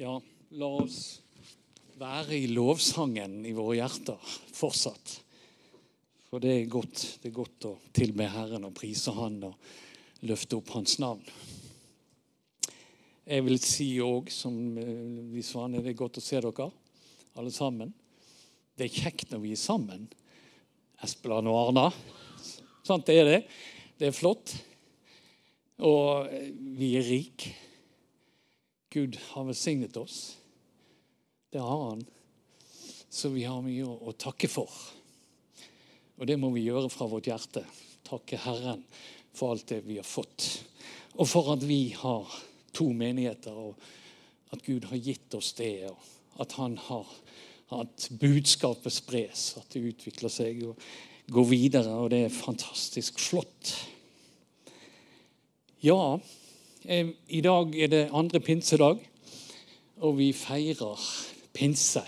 Ja, la oss være i lovsangen i våre hjerter fortsatt. For det er godt, det er godt å tilbe Herren og prise Han og løfte opp Hans navn. Jeg vil si òg, som vi svane, det er godt å se dere alle sammen. Det er kjekt når vi er sammen. Espeland og Arna. Sant, det er det. Det er flott. Og vi er rike. Gud har velsignet oss. Det har han. Så vi har mye å, takke for. Og det må vi gjøre fra vårt hjerte. Takke Herren for alt det vi har fått. Og for at vi har to menigheter, og at Gud har gitt oss det. Og at han har at budskapet spres, at det utvikler seg og går videre. Og det er fantastisk flott. Ja, i dag er det andre pinsedag, og vi feirer pinse.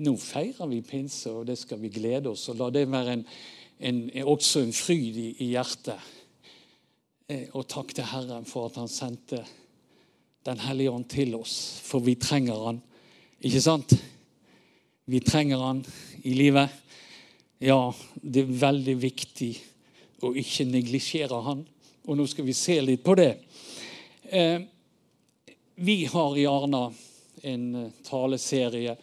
Nå feirer vi pinse, og det skal vi glede oss. og La det være en, en, også en fryd i, i hjertet. Eh, og takk til Herren for at han sendte Den hellige ånd til oss, for vi trenger han. Ikke sant? Vi trenger han i livet. Ja, det er veldig viktig å ikke neglisjere han. Og nå skal vi se litt på det. Eh, vi har i Arna en eh, taleserie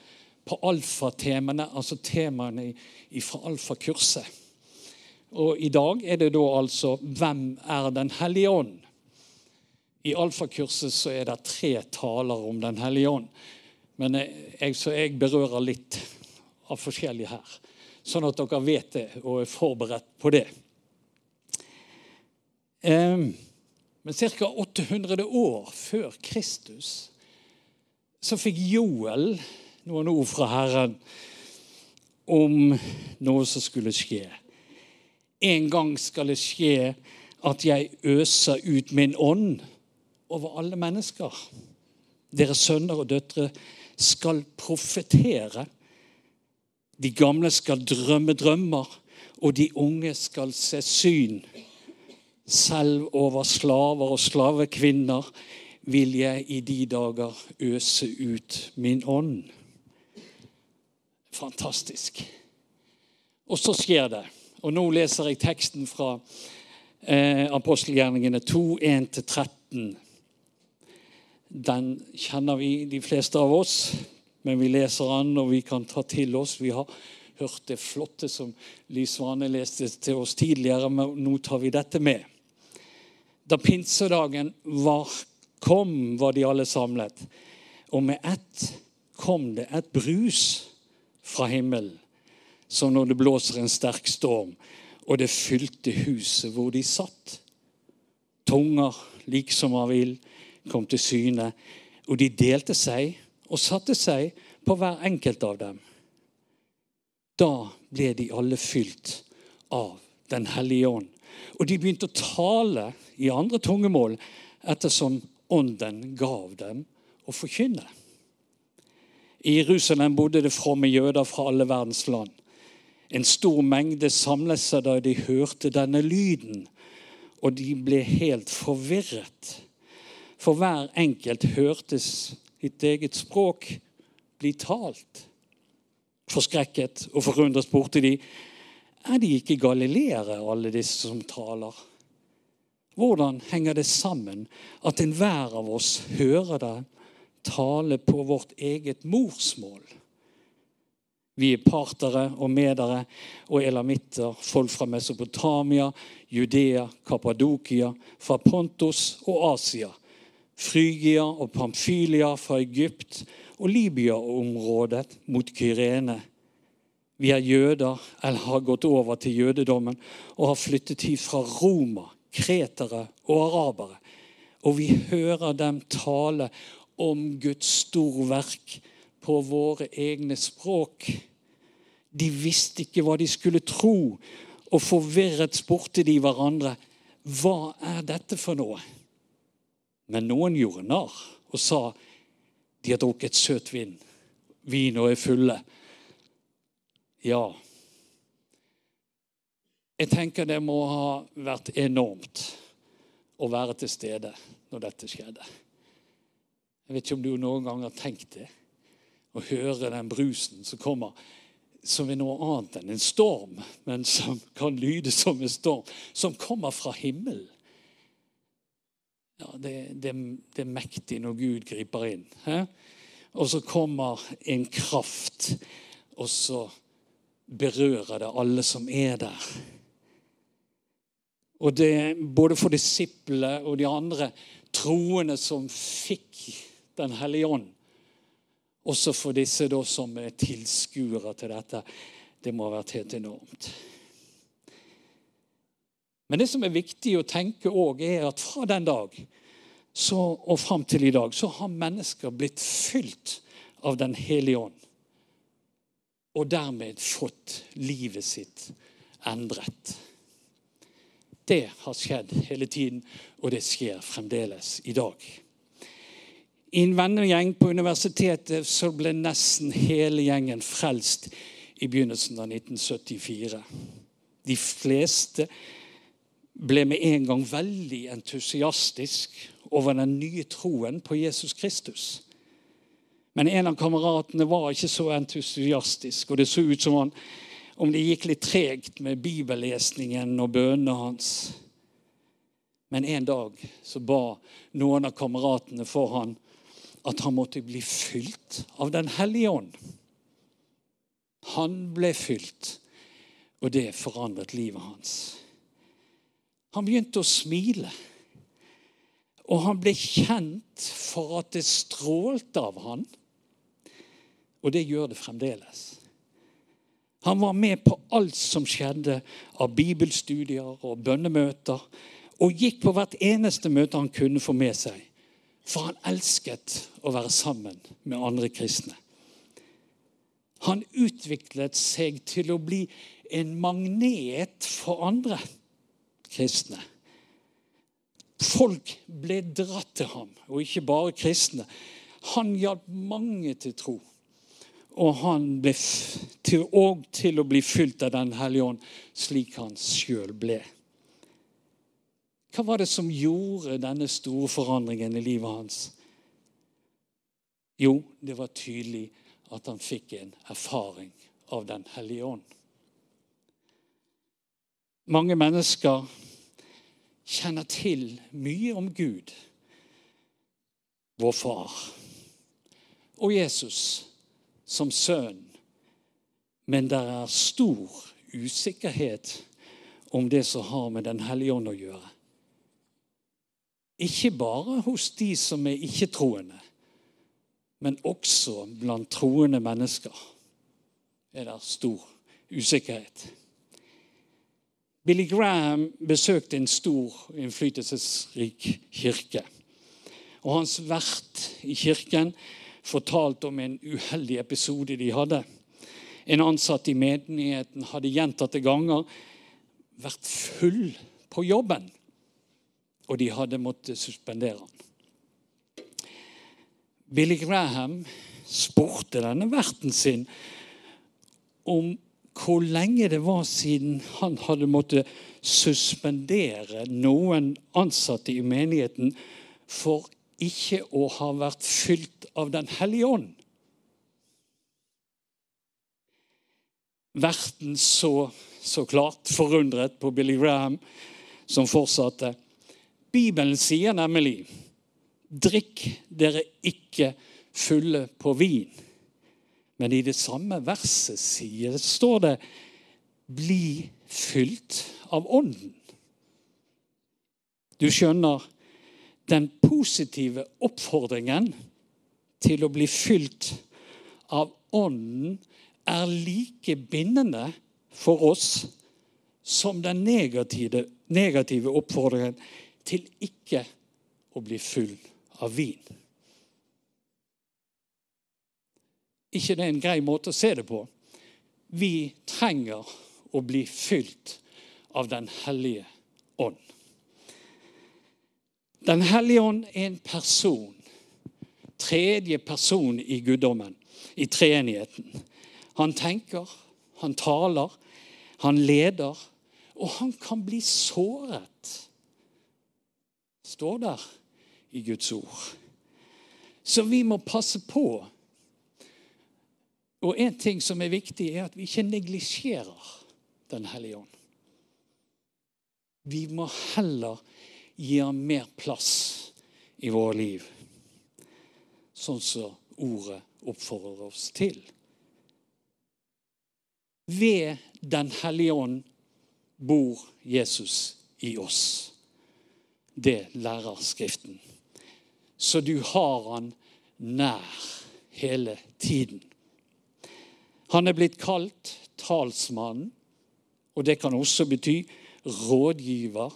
på alfatemaene, altså temaene fra alfakurset. Og I dag er det da altså 'Hvem er Den hellige ånd?' I alfakurset så er det tre taler om Den hellige ånd. Men jeg, så jeg berører litt av forskjellig her, sånn at dere vet det og er forberedt på det. Um, men ca. 800 år før Kristus så fikk Joel noen ord fra Herren om noe som skulle skje. En gang skal det skje at jeg øser ut min ånd over alle mennesker. Deres sønner og døtre skal profetere. De gamle skal drømme drømmer, og de unge skal se syn. Selv over slaver og slavekvinner vil jeg i de dager øse ut min ånd. Fantastisk. Og så skjer det. Og nå leser jeg teksten fra eh, apostelgjerningene 2, 1-13. Den kjenner vi, de fleste av oss, men vi leser den, og vi kan ta til oss. Vi har hørt det flotte som Lys Svane leste til oss tidligere, men nå tar vi dette med. Da pinsedagen var, kom, var de alle samlet. Og med ett kom det et brus fra himmelen, som når det blåser en sterk storm, og det fylte huset hvor de satt. Tunger, liksom av ild, kom til syne, og de delte seg og satte seg på hver enkelt av dem. Da ble de alle fylt av Den hellige ånd og de begynte å tale i andre tungemål ettersom ånden gav dem å forkynne. I Jerusalem bodde det fromme jøder fra alle verdens land. En stor mengde samlet seg da de hørte denne lyden, og de ble helt forvirret. For hver enkelt hørtes sitt eget språk bli talt. Forskrekket og forundret spurte de er de ikke galileere, alle disse som taler? Hvordan henger det sammen at enhver av oss hører det tale på vårt eget morsmål? Vi er partere og medere og elamitter, folk fra Mesopotamia, Judea, Kappadokia, fra Pontos og Asia, Frygia og Pamphylia fra Egypt og Libya-området mot Kyrene vi er jøder eller har gått over til jødedommen og har flyttet hit fra Roma, kretere og arabere. Og vi hører dem tale om Guds storverk på våre egne språk. De visste ikke hva de skulle tro, og forvirret spurte de hverandre hva er dette for noe. Men noen gjorde narr og sa de har drukket søt vin, vin og er fulle. Ja. Jeg tenker det må ha vært enormt å være til stede når dette skjedde. Jeg vet ikke om du noen gang har tenkt det. Å høre den brusen som kommer, som er noe annet enn en storm, men som kan lyde som en storm, som kommer fra himmelen. Ja, det, det, det, er mektig når Gud griper inn. He? Og så kommer en kraft, og så berører det alle som er der. Og det, Både for disiplene og de andre troende som fikk Den hellige ånd, også for disse da som er tilskuere til dette, det må ha vært helt enormt. Men det som er viktig å tenke òg, er at fra den dag så, og fram til i dag så har mennesker blitt fylt av Den hellige ånd. Og dermed fått livet sitt endret. Det har skjedd hele tiden, og det skjer fremdeles i dag. I en vennegjeng på universitetet så ble nesten hele gjengen frelst i begynnelsen av 1974. De fleste ble med en gang veldig entusiastisk over den nye troen på Jesus Kristus. Men en av kameratene var ikke så entusiastisk, og det så ut som han, om det gikk litt tregt med bibellesningen og bønnene hans. Men en dag så ba noen av kameratene for han at han måtte bli fylt av Den hellige ånd. Han ble fylt, og det forandret livet hans. Han begynte å smile. Og han ble kjent for at det strålte av han. Og det gjør det fremdeles. Han var med på alt som skjedde av bibelstudier og bønnemøter, og gikk på hvert eneste møte han kunne få med seg. For han elsket å være sammen med andre kristne. Han utviklet seg til å bli en magnet for andre kristne. Folk ble dratt til ham, og ikke bare kristne. Han hjalp mange til tro. Og han ble til, og til å bli fylt av Den hellige ånd, slik han sjøl ble. Hva var det som gjorde denne store forandringen i livet hans? Jo, det var tydelig at han fikk en erfaring av Den hellige ånd. Mange mennesker kjenner til mye om Gud, vår far, og Jesus som sønn. Men det er stor usikkerhet om det som har med Den hellige ånd å gjøre. Ikke bare hos de som er ikke-troende, men også blant troende mennesker er det stor usikkerhet. Billy Graham besøkte en stor, innflytelsesrik kirke. Og hans vert i kirken fortalte om en uheldig episode de hadde. En ansatt i menigheten hadde gjentatte ganger vært full på jobben og de hadde måttet suspendere han. Billy Graham spurte denne verten sin om hvor lenge det var siden han hadde måttet suspendere noen ansatte i menigheten for ikke å ha vært fylt av Den hellige ånd. Verten så så klart forundret på Billy Graham, som fortsatte. Bibelen sier nemlig drikk dere ikke fulle på vin. Men i det samme verset sier, står det bli fylt av Ånden. Du skjønner, den positive oppfordringen til å bli fylt av Ånden er like bindende for oss som den negative, negative oppfordringen til ikke å bli full av vin. ikke det er en grei måte å se det på? Vi trenger å bli fylt av Den hellige ånd. Den hellige ånd er en person. Tredje person i guddommen, i treenigheten. Han tenker, han taler, han leder, og han kan bli såret står der i Guds ord. Så vi må passe på. Og en ting som er viktig, er at vi ikke neglisjerer Den hellige ånd. Vi må heller gi ham mer plass i våre liv, sånn som ordet oppfordrer oss til. Ved Den hellige ånd bor Jesus i oss. Det lærer Skriften. Så du har han nær hele tiden. Han er blitt kalt talsmannen, og det kan også bety rådgiver,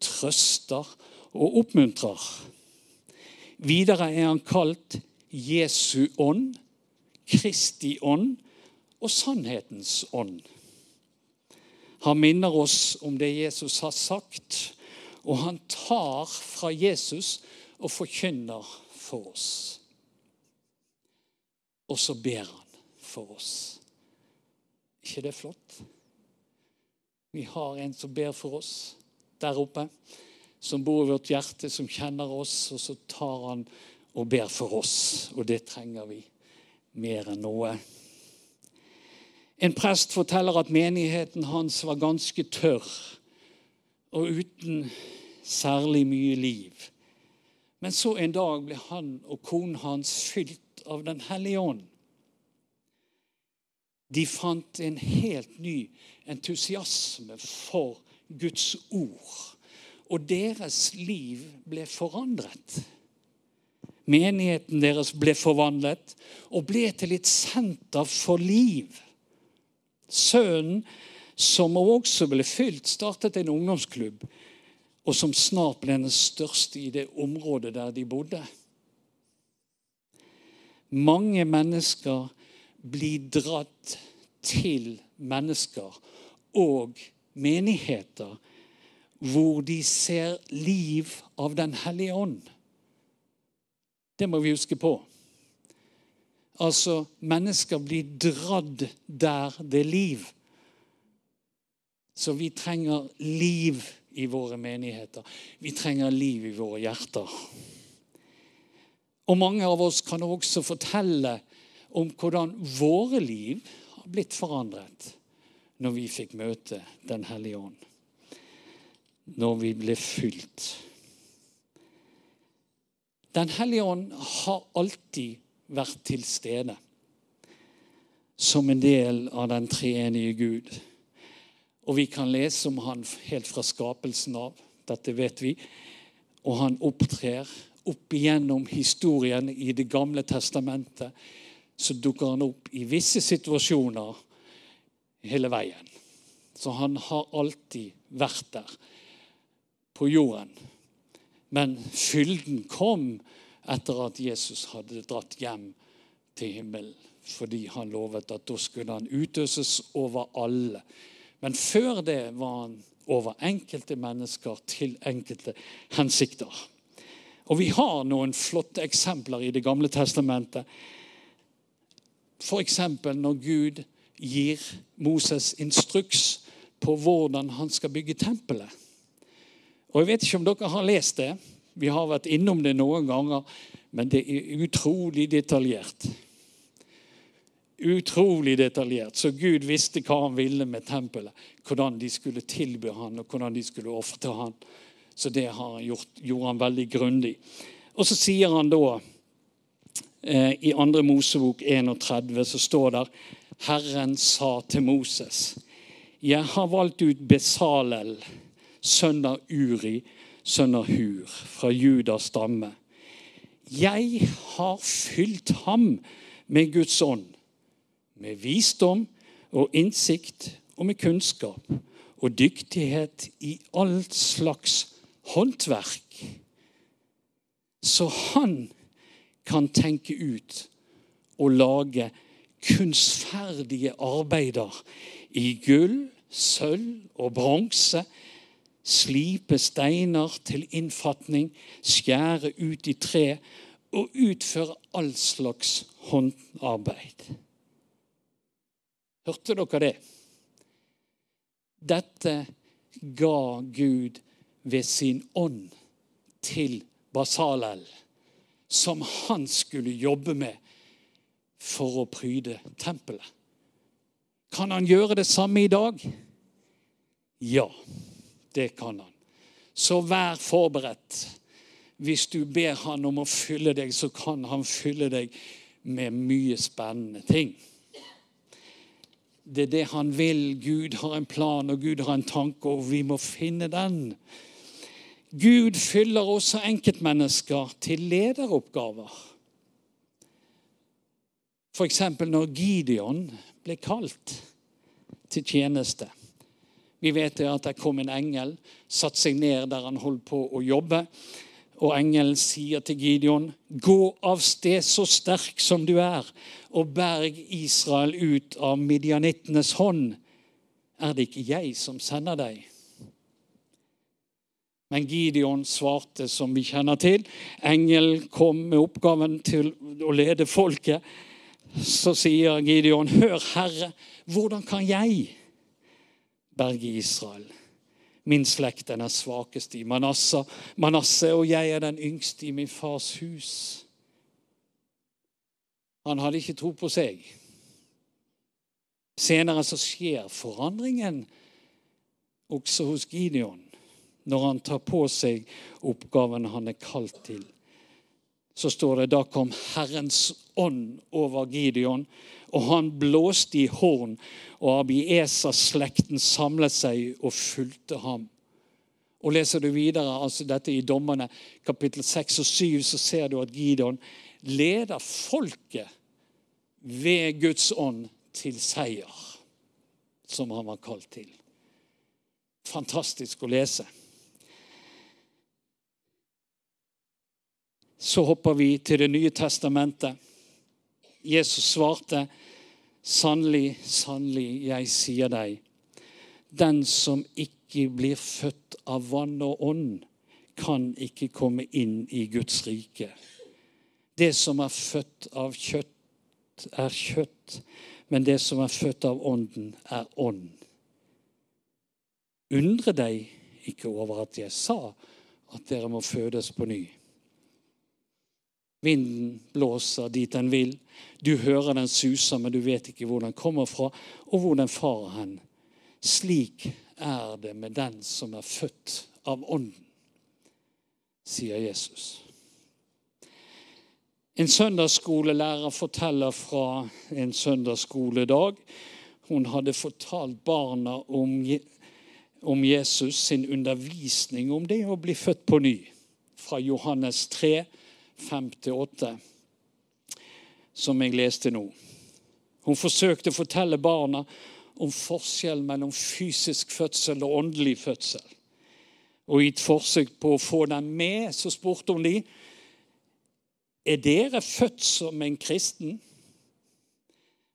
trøster og oppmuntrer. Videre er han kalt Jesu ånd, Kristi ånd og sannhetens ånd. Han minner oss om det Jesus har sagt, og han tar fra Jesus og forkynner for oss. Og så ber han for oss. ikke det flott? Vi har en som ber for oss der oppe, som bor i vårt hjerte, som kjenner oss, og så tar han og ber for oss. Og det trenger vi mer enn noe. En prest forteller at menigheten hans var ganske tørr og uten særlig mye liv. Men så en dag ble han og konen hans fylt av Den hellige ånd. De fant en helt ny entusiasme for Guds ord, og deres liv ble forandret. Menigheten deres ble forvandlet og ble til et senter for liv. Sønnen, som også ble fylt, startet en ungdomsklubb, og som snart ble den største i det området der de bodde. Mange mennesker blir dratt til mennesker og menigheter hvor de ser liv av Den hellige ånd. Det må vi huske på. Altså, mennesker blir dradd der det er liv. Så vi trenger liv i våre menigheter. Vi trenger liv i våre hjerter. Og mange av oss kan også fortelle om hvordan våre liv har blitt forandret når vi fikk møte Den hellige ånd. Når vi ble fylt. Den hellige ånd har alltid vært til stede som en del av den treenige Gud. Og vi kan lese om han helt fra skapelsen av. Dette vet vi. Og han opptrer opp igjennom historien i Det gamle testamentet. Så dukker han opp i visse situasjoner hele veien. Så han har alltid vært der på jorden. Men fylden kom etter at Jesus hadde dratt hjem til himmelen. Fordi han lovet at da skulle han utøses over alle. Men før det var han over enkelte mennesker til enkelte hensikter. Og vi har noen flotte eksempler i Det gamle testamentet. F.eks. når Gud gir Moses instruks på hvordan han skal bygge tempelet. Og Jeg vet ikke om dere har lest det. Vi har vært innom det noen ganger, men det er utrolig detaljert. Utrolig detaljert. Så Gud visste hva han ville med tempelet. Hvordan de skulle tilby han, og hvordan de skulle ofre han. Så det han gjort, gjorde han veldig grundig. Og så sier han da eh, i 2. Mosebok 31 så står der Herren sa til Moses, jeg har valgt ut Besalel, sønn av Uri, sønn av Hur, fra Judas stamme. Jeg har fylt ham med Guds ånd, med visdom og innsikt og med kunnskap og dyktighet i alt slags håndverk. Så han kan tenke ut og lage kunstferdige arbeider i gull, sølv og bronse slipe steiner til innfatning, skjære ut i tre og utføre all slags håndarbeid. Hørte dere det? Dette ga Gud ved sin ånd til Basalel, som han skulle jobbe med for å pryde tempelet. Kan han gjøre det samme i dag? Ja, det kan han. Så vær forberedt. Hvis du ber han om å fylle deg, så kan han fylle deg med mye spennende ting. Det er det han vil. Gud har en plan, og Gud har en tanke, og vi må finne den. Gud fyller også enkeltmennesker til lederoppgaver. F.eks. når Gideon ble kalt til tjeneste. Vi vet at det kom en engel, satte seg ned der han holdt på å jobbe. Og engelen sier til Gideon, 'Gå av sted så sterk som du er, og berg Israel ut av midjanittenes hånd.' Er det ikke jeg som sender deg? Men Gideon svarte, som vi kjenner til. Engel kom med oppgaven til å lede folket. Så sier Gideon, 'Hør, Herre, hvordan kan jeg berge Israel?' Min slekt er den svakeste i Manasseh, Manasseh, og jeg er den yngste i min fars hus. Han hadde ikke tro på seg. Senere så skjer forandringen også hos Gideon når han tar på seg oppgaven han er kalt til. Så står det da kom Herrens ånd over Gideon, og han blåste i horn, og Abiesa-slekten samlet seg og fulgte ham. Og Leser du videre altså dette i Dommerne kapittel 6 og 7, så ser du at Gideon leder folket ved Guds ånd til seier, som han var kalt til. Fantastisk å lese. Så hopper vi til Det nye testamentet. Jesus svarte, 'Sannelig, sannelig, jeg sier deg:" Den som ikke blir født av vann og ånd, kan ikke komme inn i Guds rike. Det som er født av kjøtt, er kjøtt, men det som er født av ånden, er ånd. Undre deg ikke over at jeg sa at dere må fødes på ny. Vinden blåser dit den vil. Du hører den suser, men du vet ikke hvor den kommer fra, og hvor den farer hen. Slik er det med den som er født av Ånden, sier Jesus. En søndagsskolelærer forteller fra en søndagsskoledag. Hun hadde fortalt barna om, om Jesus sin undervisning om det å bli født på ny. Fra Johannes 3, 5-8, som jeg leste nå. Hun forsøkte å fortelle barna om forskjell mellom fysisk fødsel og åndelig fødsel. Og I et forsøk på å få dem med, så spurte hun de, er dere født som en kristen.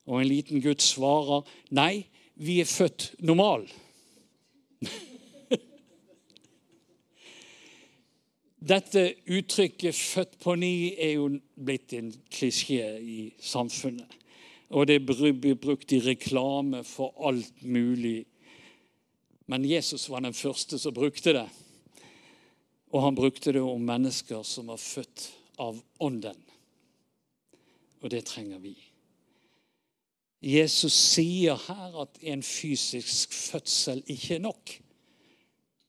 Og en liten gutt svarer nei, vi er født normal. Dette uttrykket 'født på ny' er jo blitt en klisjé i samfunnet. Og det blir brukt i reklame for alt mulig. Men Jesus var den første som brukte det. Og han brukte det om mennesker som var født av Ånden. Og det trenger vi. Jesus sier her at en fysisk fødsel ikke er nok.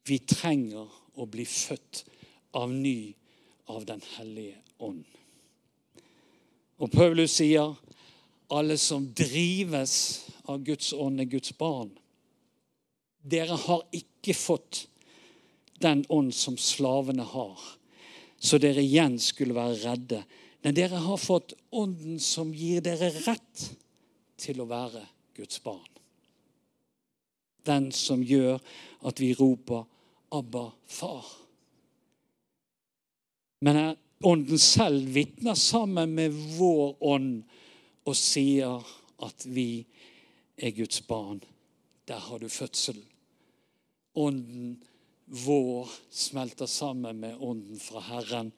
Vi trenger å bli født av ny av Den hellige ånd. Og Paulus sier alle som drives av Guds ånd, er Guds barn. Dere har ikke fått den ånd som slavene har, så dere igjen skulle være redde. Men dere har fått ånden som gir dere rett til å være Guds barn. Den som gjør at vi roper 'Abba, far'. Men Ånden selv vitner sammen med vår ånd og sier at vi er Guds barn. Der har du fødsel. Ånden vår smelter sammen med ånden fra Herren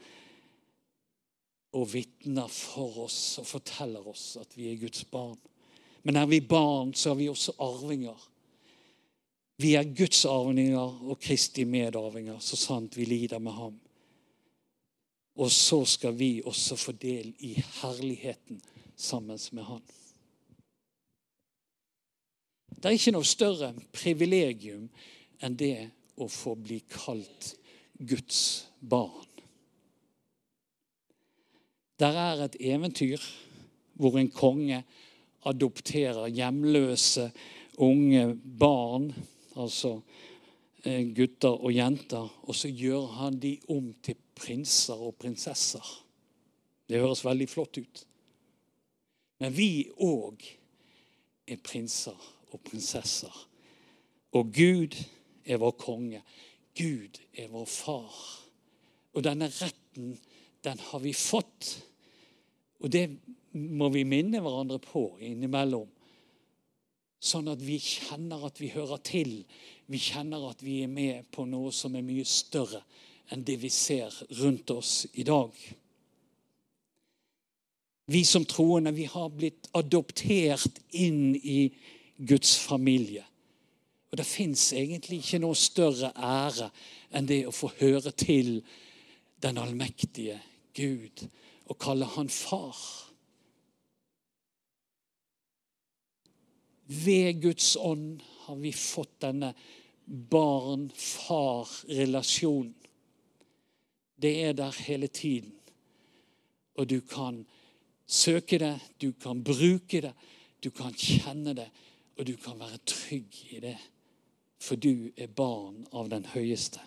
og vitner for oss og forteller oss at vi er Guds barn. Men er vi barn, så er vi også arvinger. Vi er Guds arvinger og Kristi medarvinger, så sant vi lider med ham. Og så skal vi også få del i herligheten sammen med Han. Det er ikke noe større privilegium enn det å få bli kalt Guds barn. Der er et eventyr hvor en konge adopterer hjemløse unge barn, altså eh, gutter og jenter, og så gjør han de om til prinser og prinsesser. Det høres veldig flott ut. Men vi òg er prinser og prinsesser. Og Gud er vår konge. Gud er vår far. Og denne retten, den har vi fått. Og det må vi minne hverandre på innimellom. Sånn at vi kjenner at vi hører til. Vi kjenner at vi er med på noe som er mye større enn det vi ser rundt oss i dag. Vi som troende vi har blitt adoptert inn i Guds familie. Og Det fins egentlig ikke noe større ære enn det å få høre til den allmektige Gud og kalle han far. Ved Guds ånd har vi fått denne barn-far-relasjonen. Det er der hele tiden. Og du kan søke det, du kan bruke det, du kan kjenne det, og du kan være trygg i det. For du er barn av den høyeste.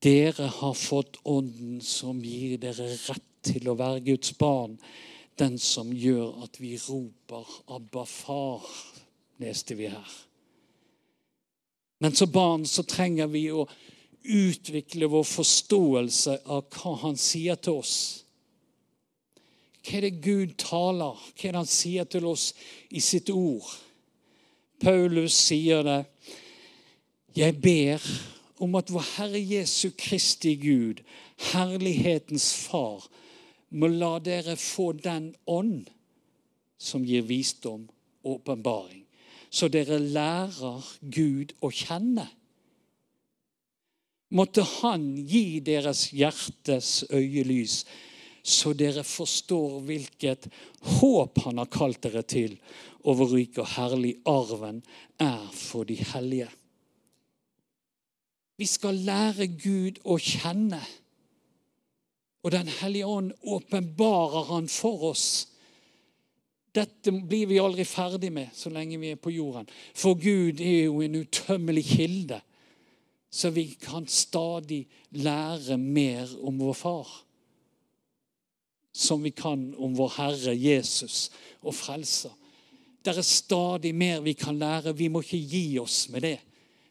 Dere har fått Ånden som gir dere rett til å være Guds barn. Den som gjør at vi roper 'Abba, far', leste vi her. Men som barn så trenger vi å utvikle vår forståelse av hva han sier til oss. Hva er det Gud taler? Hva er det han sier til oss i sitt ord? Paulus sier det. Jeg ber om at vår Herre Jesu Kristi Gud, herlighetens Far, må la dere få den ånd som gir visdom og åpenbaring, så dere lærer Gud å kjenne måtte Han gi deres hjertes øyelys, så dere forstår hvilket håp Han har kalt dere til, og hvor rik og herlig arven er for de hellige. Vi skal lære Gud å kjenne, og Den hellige ånd åpenbarer Han for oss. Dette blir vi aldri ferdig med så lenge vi er på jorden. For Gud er jo en utømmelig kilde så vi kan stadig lære mer om vår far. Som vi kan om vår Herre Jesus og Frelser. Det er stadig mer vi kan lære. Vi må ikke gi oss med det.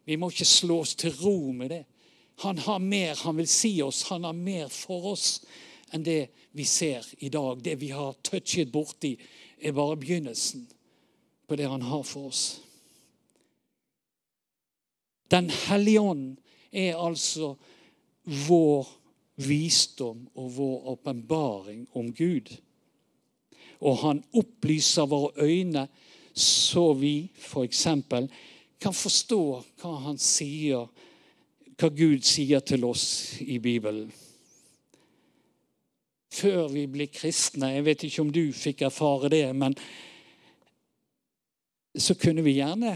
Vi må ikke slå oss til ro med det. Han har mer han vil si oss. Han har mer for oss enn det vi ser i dag. Det vi har touchet borti, er bare begynnelsen på det han har for oss. Den hellige ånd er altså vår visdom og vår åpenbaring om Gud. Og han opplyser våre øyne så vi f.eks. kan forstå hva han sier, hva Gud sier til oss i Bibelen. Før vi blir kristne Jeg vet ikke om du fikk erfare det, men så kunne vi gjerne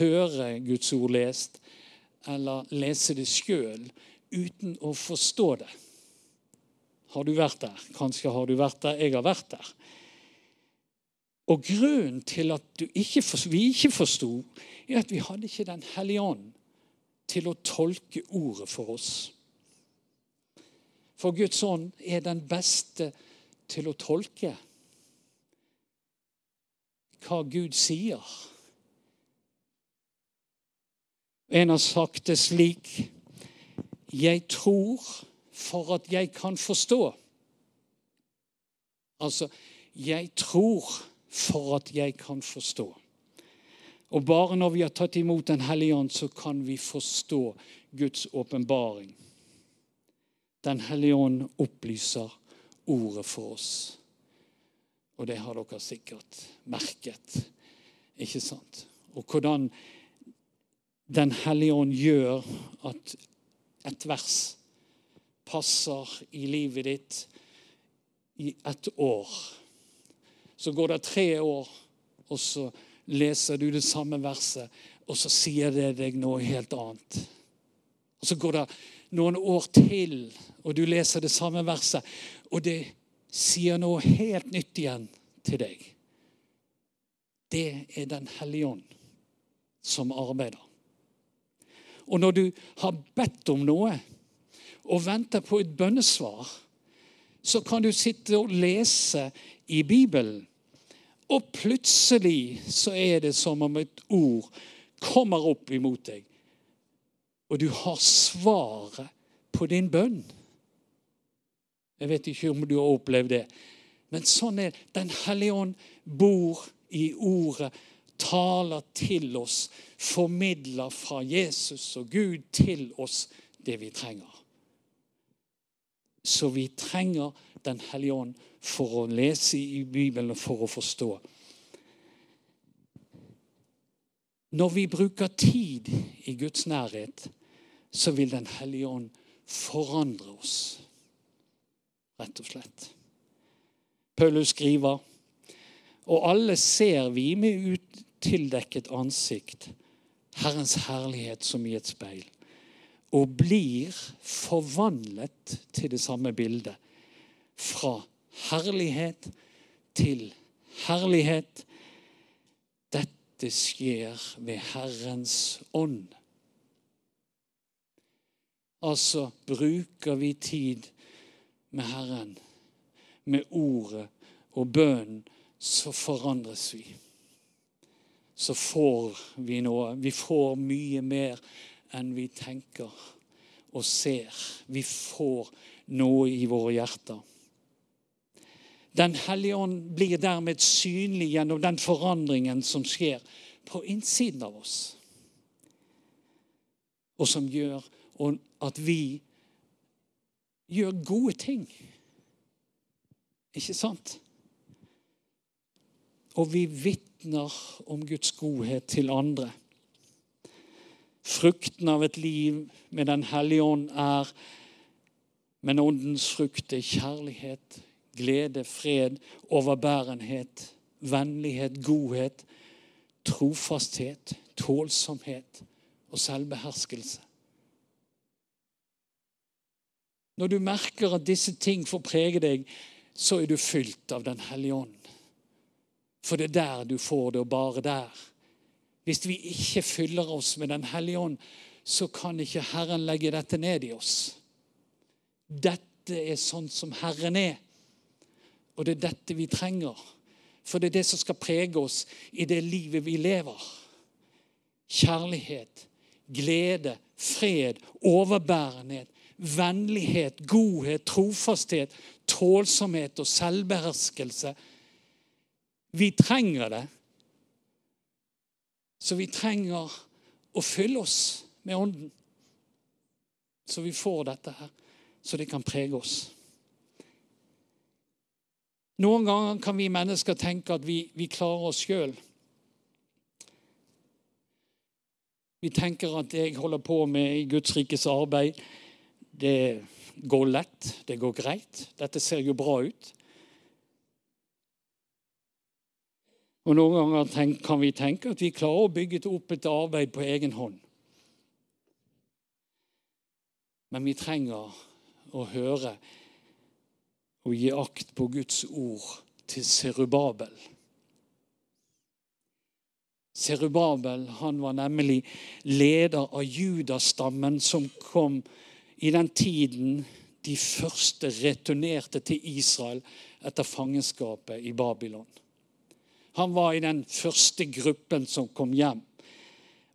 høre Guds ord lest eller lese det sjøl uten å forstå det. Har du vært der? Kanskje har du vært der. Jeg har vært der. Og grunnen til at ikke, vi ikke forsto, er at vi hadde ikke Den hellige ånd til å tolke ordet for oss. For Guds ånd er den beste til å tolke hva Gud sier. En har sagt det slik Jeg tror for at jeg kan forstå. Altså Jeg tror for at jeg kan forstå. Og bare når vi har tatt imot Den hellige ånd, så kan vi forstå Guds åpenbaring. Den hellige ånd opplyser ordet for oss. Og det har dere sikkert merket, ikke sant? Og hvordan den hellige ånd gjør at et vers passer i livet ditt i ett år. Så går det tre år, og så leser du det samme verset, og så sier det deg noe helt annet. Og Så går det noen år til, og du leser det samme verset, og det sier noe helt nytt igjen til deg. Det er Den hellige ånd som arbeider. Og når du har bedt om noe og venter på et bønnesvar, så kan du sitte og lese i Bibelen, og plutselig så er det som om et ord kommer opp imot deg, og du har svaret på din bønn. Jeg vet ikke om du har opplevd det, men sånn er Den hellige ånd bor i ordet taler til oss, formidler fra Jesus og Gud til oss det vi trenger. Så vi trenger Den hellige ånd for å lese i Bibelen og for å forstå. Når vi bruker tid i Guds nærhet, så vil Den hellige ånd forandre oss, rett og slett. Paulus skriver og alle ser vi med utildekket ansikt Herrens herlighet som i et speil, og blir forvandlet til det samme bildet. Fra herlighet til herlighet. Dette skjer ved Herrens ånd. Altså bruker vi tid med Herren, med ordet og bønnen så forandres vi. Så får vi noe. Vi får mye mer enn vi tenker og ser. Vi får noe i våre hjerter. Den hellige ånd blir dermed synlig gjennom den forandringen som skjer på innsiden av oss. Og som gjør at vi gjør gode ting. Ikke sant? Og vi vitner om Guds godhet til andre. Frukten av et liv med Den hellige ånd er Men åndens frukt er kjærlighet, glede, fred, overbærenhet, vennlighet, godhet, trofasthet, tålsomhet og selvbeherskelse. Når du merker at disse ting får prege deg, så er du fylt av Den hellige ånd. For det er der du får det, og bare der. Hvis vi ikke fyller oss med Den hellige ånd, så kan ikke Herren legge dette ned i oss. Dette er sånn som Herren er, og det er dette vi trenger. For det er det som skal prege oss i det livet vi lever. Kjærlighet, glede, fred, overbærenhet, vennlighet, godhet, trofasthet, tålsomhet og selvbeherskelse vi trenger det. Så vi trenger å fylle oss med Ånden. Så vi får dette her, så det kan prege oss. Noen ganger kan vi mennesker tenke at vi, vi klarer oss sjøl. Vi tenker at det jeg holder på med i Guds rikes arbeid, det går lett, det går greit. Dette ser jo bra ut. Og Noen ganger kan vi tenke at vi klarer å bygge opp et arbeid på egen hånd. Men vi trenger å høre og gi akt på Guds ord til Serubabel. Serubabel han var nemlig leder av judastammen som kom i den tiden de første returnerte til Israel etter fangenskapet i Babylon. Han var i den første gruppen som kom hjem.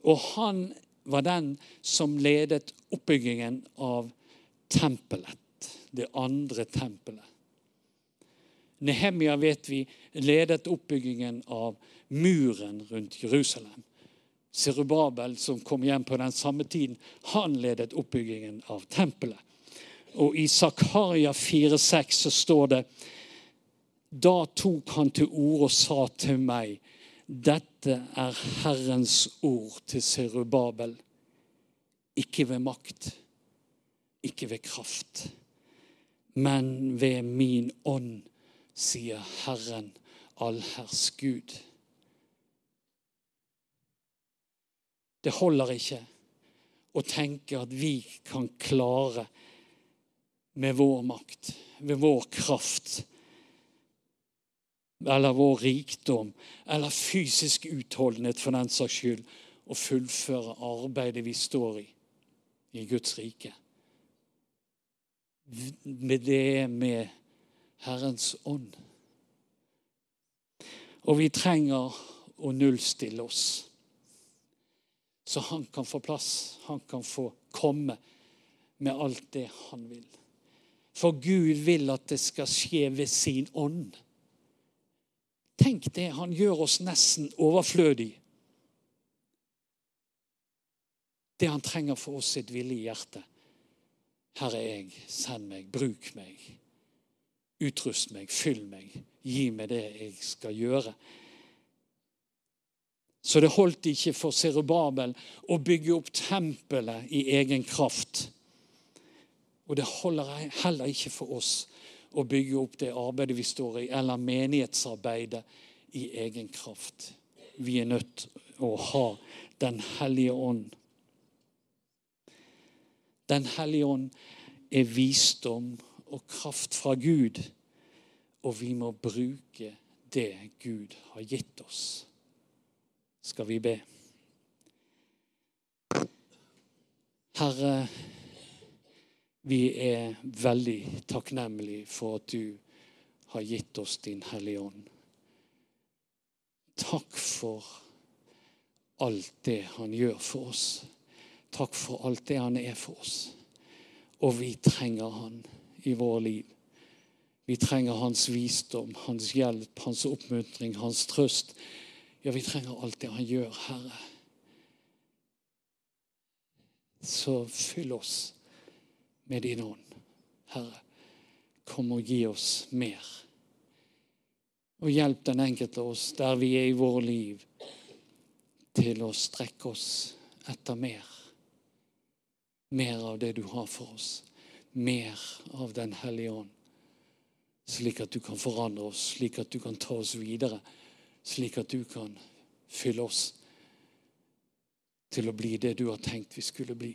Og han var den som ledet oppbyggingen av tempelet, det andre tempelet. Nehemia vet vi ledet oppbyggingen av muren rundt Jerusalem. Serubabel, som kom hjem på den samme tiden, han ledet oppbyggingen av tempelet. Og I Zakaria 4,6 så står det da tok han til orde og sa til meg, dette er Herrens ord til Serubabel. Ikke ved makt, ikke ved kraft, men ved min ånd, sier Herren allherrs Gud. Det holder ikke å tenke at vi kan klare med vår makt, ved vår kraft, eller vår rikdom, eller fysisk utholdenhet for den saks skyld, å fullføre arbeidet vi står i i Guds rike. Med det med Herrens ånd. Og vi trenger å nullstille oss. Så han kan få plass. Han kan få komme med alt det han vil. For Gud vil at det skal skje ved sin ånd. Tenk det. Han gjør oss nesten overflødig. Det han trenger for oss, sitt villige hjerte. Her er jeg, send meg, bruk meg. Utrust meg, fyll meg. Gi meg det jeg skal gjøre. Så det holdt ikke for Serubabel å bygge opp tempelet i egen kraft. Og det holder heller ikke for oss å bygge opp det arbeidet vi står i, eller menighetsarbeidet i egen kraft. Vi er nødt til å ha Den hellige ånd. Den hellige ånd er visdom og kraft fra Gud, og vi må bruke det Gud har gitt oss. Skal vi be? Herre, vi er veldig takknemlige for at du har gitt oss din Hellige Ånd. Takk for alt det han gjør for oss. Takk for alt det han er for oss. Og vi trenger han i vår liv. Vi trenger hans visdom, hans hjelp, hans oppmuntring, hans trøst. Ja, vi trenger alt det han gjør, Herre. Så fyll oss med din ånd. Herre, kom og gi oss mer. Og hjelp den enkelte av oss der vi er i vår liv, til å strekke oss etter mer. Mer av det du har for oss. Mer av Den hellige ånd. Slik at du kan forandre oss, slik at du kan ta oss videre. Slik at du kan fylle oss til å bli det du har tenkt vi skulle bli.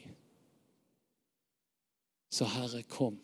Så Herre, kom.